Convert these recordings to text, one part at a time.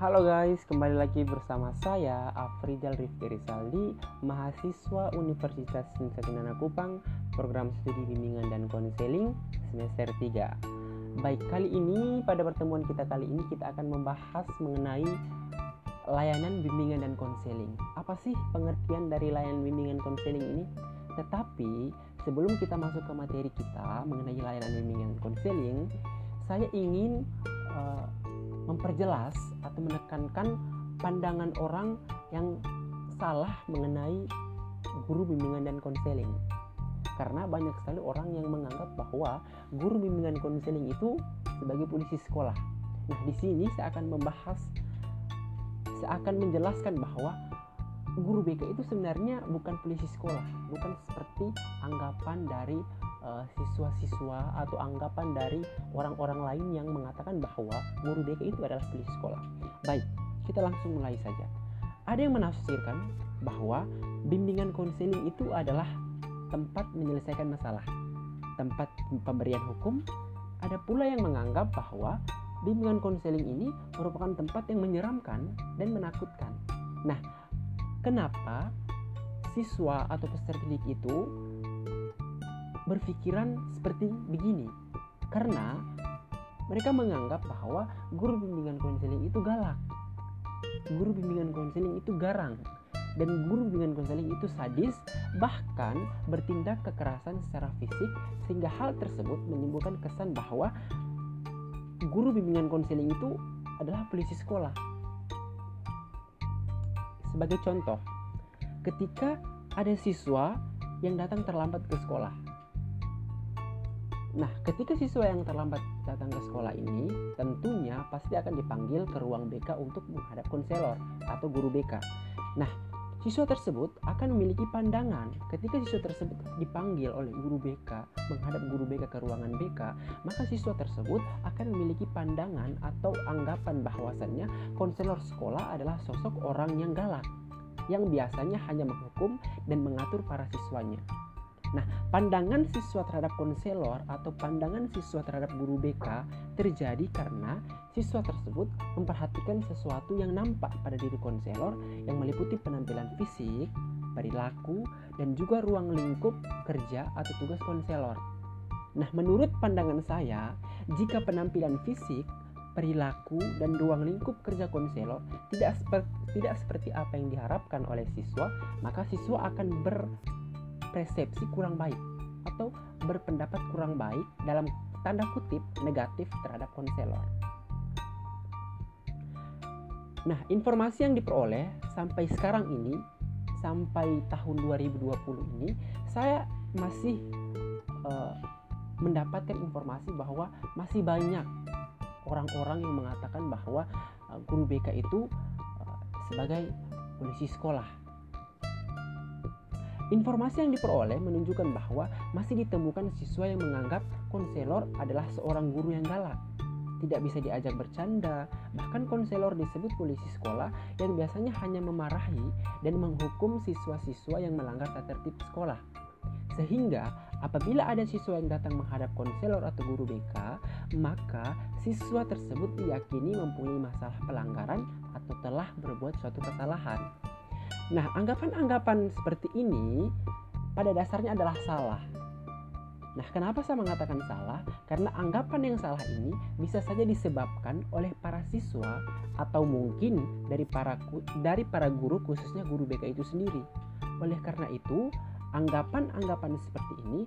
Halo guys, kembali lagi bersama saya Afrizal Rifki Rizaldi, mahasiswa Universitas Nusa Kupang, program studi bimbingan dan konseling semester 3. Baik, kali ini pada pertemuan kita kali ini kita akan membahas mengenai layanan bimbingan dan konseling. Apa sih pengertian dari layanan bimbingan konseling ini? Tetapi sebelum kita masuk ke materi kita mengenai layanan bimbingan konseling, saya ingin uh, memperjelas atau menekankan pandangan orang yang salah mengenai guru bimbingan dan konseling. Karena banyak sekali orang yang menganggap bahwa guru bimbingan konseling itu sebagai polisi sekolah. Nah, di sini saya akan membahas saya akan menjelaskan bahwa guru BK itu sebenarnya bukan polisi sekolah, bukan seperti anggapan dari uh, siswa-siswa atau anggapan dari orang-orang lain yang mengatakan bahwa guru BK itu adalah polisi sekolah. Baik, kita langsung mulai saja. Ada yang menafsirkan bahwa bimbingan konseling itu adalah tempat menyelesaikan masalah, tempat pemberian hukum. Ada pula yang menganggap bahwa bimbingan konseling ini merupakan tempat yang menyeramkan dan menakutkan. Nah, kenapa siswa atau peserta didik itu berpikiran seperti begini. Karena mereka menganggap bahwa guru bimbingan konseling itu galak. Guru bimbingan konseling itu garang. Dan guru bimbingan konseling itu sadis bahkan bertindak kekerasan secara fisik sehingga hal tersebut menimbulkan kesan bahwa guru bimbingan konseling itu adalah polisi sekolah. Sebagai contoh ketika ada siswa yang datang terlambat ke sekolah Nah, ketika siswa yang terlambat datang ke sekolah ini, tentunya pasti akan dipanggil ke ruang BK untuk menghadap konselor atau guru BK. Nah, siswa tersebut akan memiliki pandangan ketika siswa tersebut dipanggil oleh guru BK menghadap guru BK ke ruangan BK, maka siswa tersebut akan memiliki pandangan atau anggapan bahwasannya konselor sekolah adalah sosok orang yang galak yang biasanya hanya menghukum dan mengatur para siswanya. Nah, pandangan siswa terhadap konselor atau pandangan siswa terhadap guru BK terjadi karena siswa tersebut memperhatikan sesuatu yang nampak pada diri konselor yang meliputi penampilan fisik, perilaku, dan juga ruang lingkup kerja atau tugas konselor. Nah, menurut pandangan saya, jika penampilan fisik, perilaku, dan ruang lingkup kerja konselor tidak seperti tidak seperti apa yang diharapkan oleh siswa, maka siswa akan ber persepsi kurang baik atau berpendapat kurang baik dalam tanda kutip negatif terhadap konselor. Nah, informasi yang diperoleh sampai sekarang ini, sampai tahun 2020 ini, saya masih uh, mendapatkan informasi bahwa masih banyak orang-orang yang mengatakan bahwa uh, guru BK itu uh, sebagai polisi sekolah Informasi yang diperoleh menunjukkan bahwa masih ditemukan siswa yang menganggap konselor adalah seorang guru yang galak. Tidak bisa diajak bercanda, bahkan konselor disebut polisi sekolah yang biasanya hanya memarahi dan menghukum siswa-siswa yang melanggar tata tertib sekolah. Sehingga apabila ada siswa yang datang menghadap konselor atau guru BK, maka siswa tersebut diyakini mempunyai masalah pelanggaran atau telah berbuat suatu kesalahan. Nah, anggapan-anggapan seperti ini pada dasarnya adalah salah. Nah, kenapa saya mengatakan salah? Karena anggapan yang salah ini bisa saja disebabkan oleh para siswa atau mungkin dari para dari para guru khususnya guru BK itu sendiri. Oleh karena itu, anggapan-anggapan seperti ini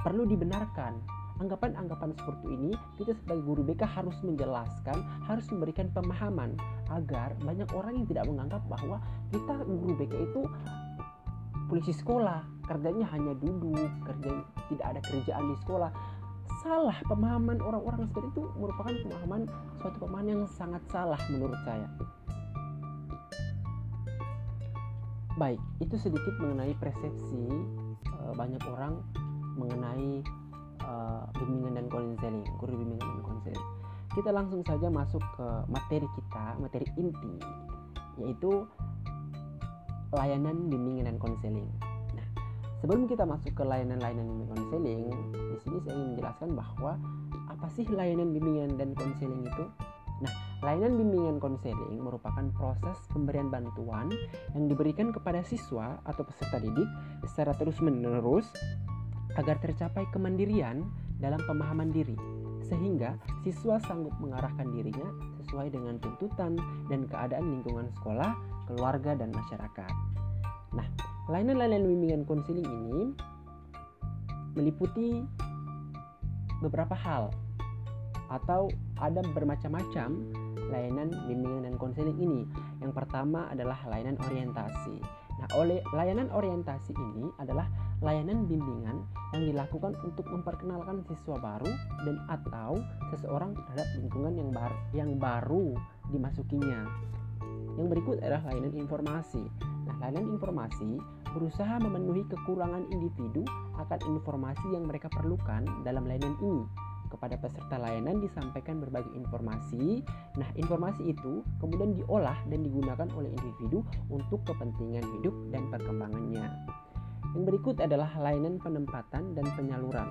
perlu dibenarkan anggapan-anggapan seperti ini kita sebagai guru BK harus menjelaskan, harus memberikan pemahaman agar banyak orang yang tidak menganggap bahwa kita guru BK itu polisi sekolah, kerjanya hanya duduk, kerja tidak ada kerjaan di sekolah. Salah pemahaman orang-orang seperti itu merupakan pemahaman suatu pemahaman yang sangat salah menurut saya. Baik, itu sedikit mengenai persepsi e, banyak orang mengenai uh, bimbingan dan konseling, guru bimbingan dan konseling. Kita langsung saja masuk ke materi kita, materi inti, yaitu layanan bimbingan dan konseling. Nah, sebelum kita masuk ke layanan-layanan bimbingan konseling, di sini saya ingin menjelaskan bahwa apa sih layanan bimbingan dan konseling itu? Nah, layanan bimbingan konseling merupakan proses pemberian bantuan yang diberikan kepada siswa atau peserta didik secara terus-menerus agar tercapai kemandirian dalam pemahaman diri, sehingga siswa sanggup mengarahkan dirinya sesuai dengan tuntutan dan keadaan lingkungan sekolah, keluarga, dan masyarakat. Nah, layanan-layanan bimbingan konseling ini meliputi beberapa hal atau ada bermacam-macam layanan bimbingan dan konseling ini. Yang pertama adalah layanan orientasi. Nah, oleh layanan orientasi ini adalah layanan bimbingan yang dilakukan untuk memperkenalkan siswa baru dan atau seseorang terhadap lingkungan yang baru yang baru dimasukinya. Yang berikut adalah layanan informasi. Nah, layanan informasi berusaha memenuhi kekurangan individu akan informasi yang mereka perlukan dalam layanan ini kepada peserta layanan disampaikan berbagai informasi. Nah, informasi itu kemudian diolah dan digunakan oleh individu untuk kepentingan hidup dan perkembangannya. Yang berikut adalah layanan penempatan dan penyaluran.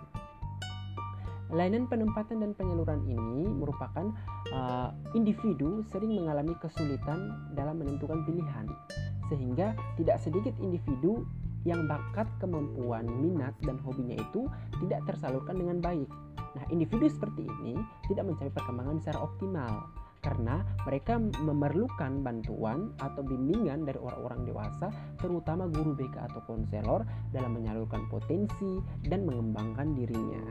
Layanan penempatan dan penyaluran ini merupakan uh, individu sering mengalami kesulitan dalam menentukan pilihan, sehingga tidak sedikit individu yang bakat, kemampuan, minat, dan hobinya itu tidak tersalurkan dengan baik. Nah, individu seperti ini tidak mencapai perkembangan secara optimal karena mereka memerlukan bantuan atau bimbingan dari orang-orang dewasa, terutama guru BK atau konselor dalam menyalurkan potensi dan mengembangkan dirinya.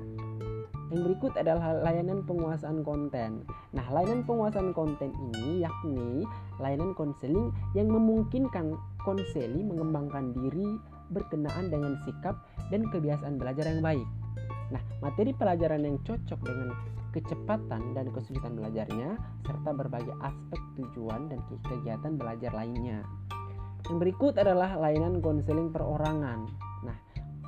Yang berikut adalah layanan penguasaan konten. Nah, layanan penguasaan konten ini yakni layanan konseling yang memungkinkan konseli mengembangkan diri berkenaan dengan sikap dan kebiasaan belajar yang baik. Nah, materi pelajaran yang cocok dengan kecepatan dan kesulitan belajarnya, serta berbagai aspek tujuan dan kegiatan belajar lainnya. Yang berikut adalah layanan konseling perorangan. Nah,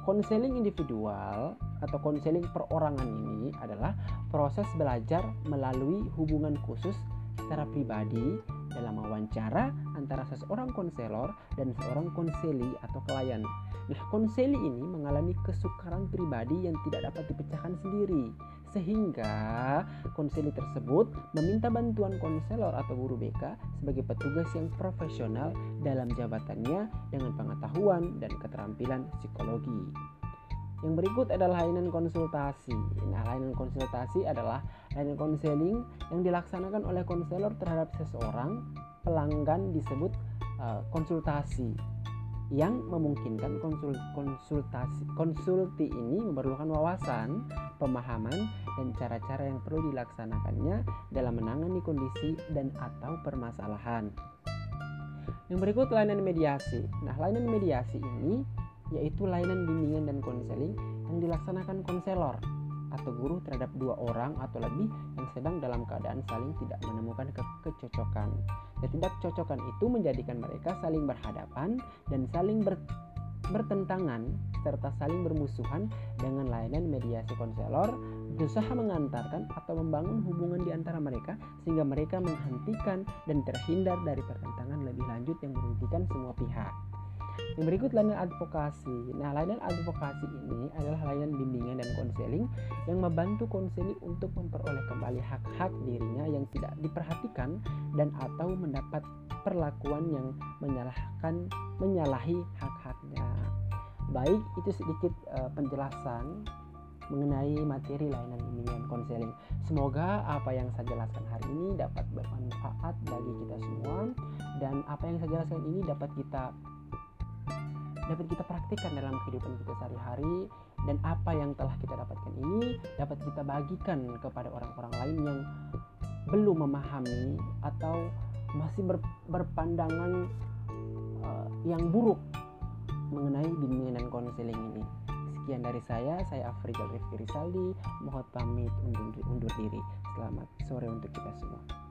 konseling individual atau konseling perorangan ini adalah proses belajar melalui hubungan khusus secara pribadi dalam wawancara antara seseorang konselor dan seorang konseli atau klien. Nah, konseli ini mengalami kesukaran pribadi yang tidak dapat dipecahkan sendiri, sehingga konseli tersebut meminta bantuan konselor atau guru BK sebagai petugas yang profesional dalam jabatannya dengan pengetahuan dan keterampilan psikologi. Yang berikut adalah layanan konsultasi. Nah, layanan konsultasi adalah layanan konseling yang dilaksanakan oleh konselor terhadap seseorang pelanggan disebut uh, konsultasi yang memungkinkan konsul, konsultasi konsulti ini memerlukan wawasan, pemahaman, dan cara-cara yang perlu dilaksanakannya dalam menangani kondisi dan atau permasalahan. Yang berikut layanan mediasi. Nah, layanan mediasi ini yaitu layanan bimbingan dan konseling yang dilaksanakan konselor atau guru terhadap dua orang atau lebih yang sedang dalam keadaan saling tidak menemukan ke kecocokan. Ketidakcocokan itu menjadikan mereka saling berhadapan dan saling ber bertentangan serta saling bermusuhan dengan layanan mediasi konselor berusaha mengantarkan atau membangun hubungan di antara mereka sehingga mereka menghentikan dan terhindar dari pertentangan lebih lanjut yang merugikan semua pihak. Yang berikut layanan advokasi. Nah, layanan advokasi ini adalah layanan bimbingan dan konseling yang membantu konseli untuk memperoleh kembali hak-hak dirinya yang tidak diperhatikan dan atau mendapat perlakuan yang menyalahkan menyalahi hak-haknya. Baik, itu sedikit uh, penjelasan mengenai materi layanan bimbingan konseling. Semoga apa yang saya jelaskan hari ini dapat bermanfaat bagi kita semua dan apa yang saya jelaskan ini dapat kita dapat kita praktikkan dalam kehidupan kita sehari-hari dan apa yang telah kita dapatkan ini dapat kita bagikan kepada orang-orang lain yang belum memahami atau masih ber, berpandangan uh, yang buruk mengenai bimbingan dan konseling ini. Sekian dari saya, saya Afrizal Rifki Rizaldi, mohon pamit undur, undur diri. Selamat sore untuk kita semua.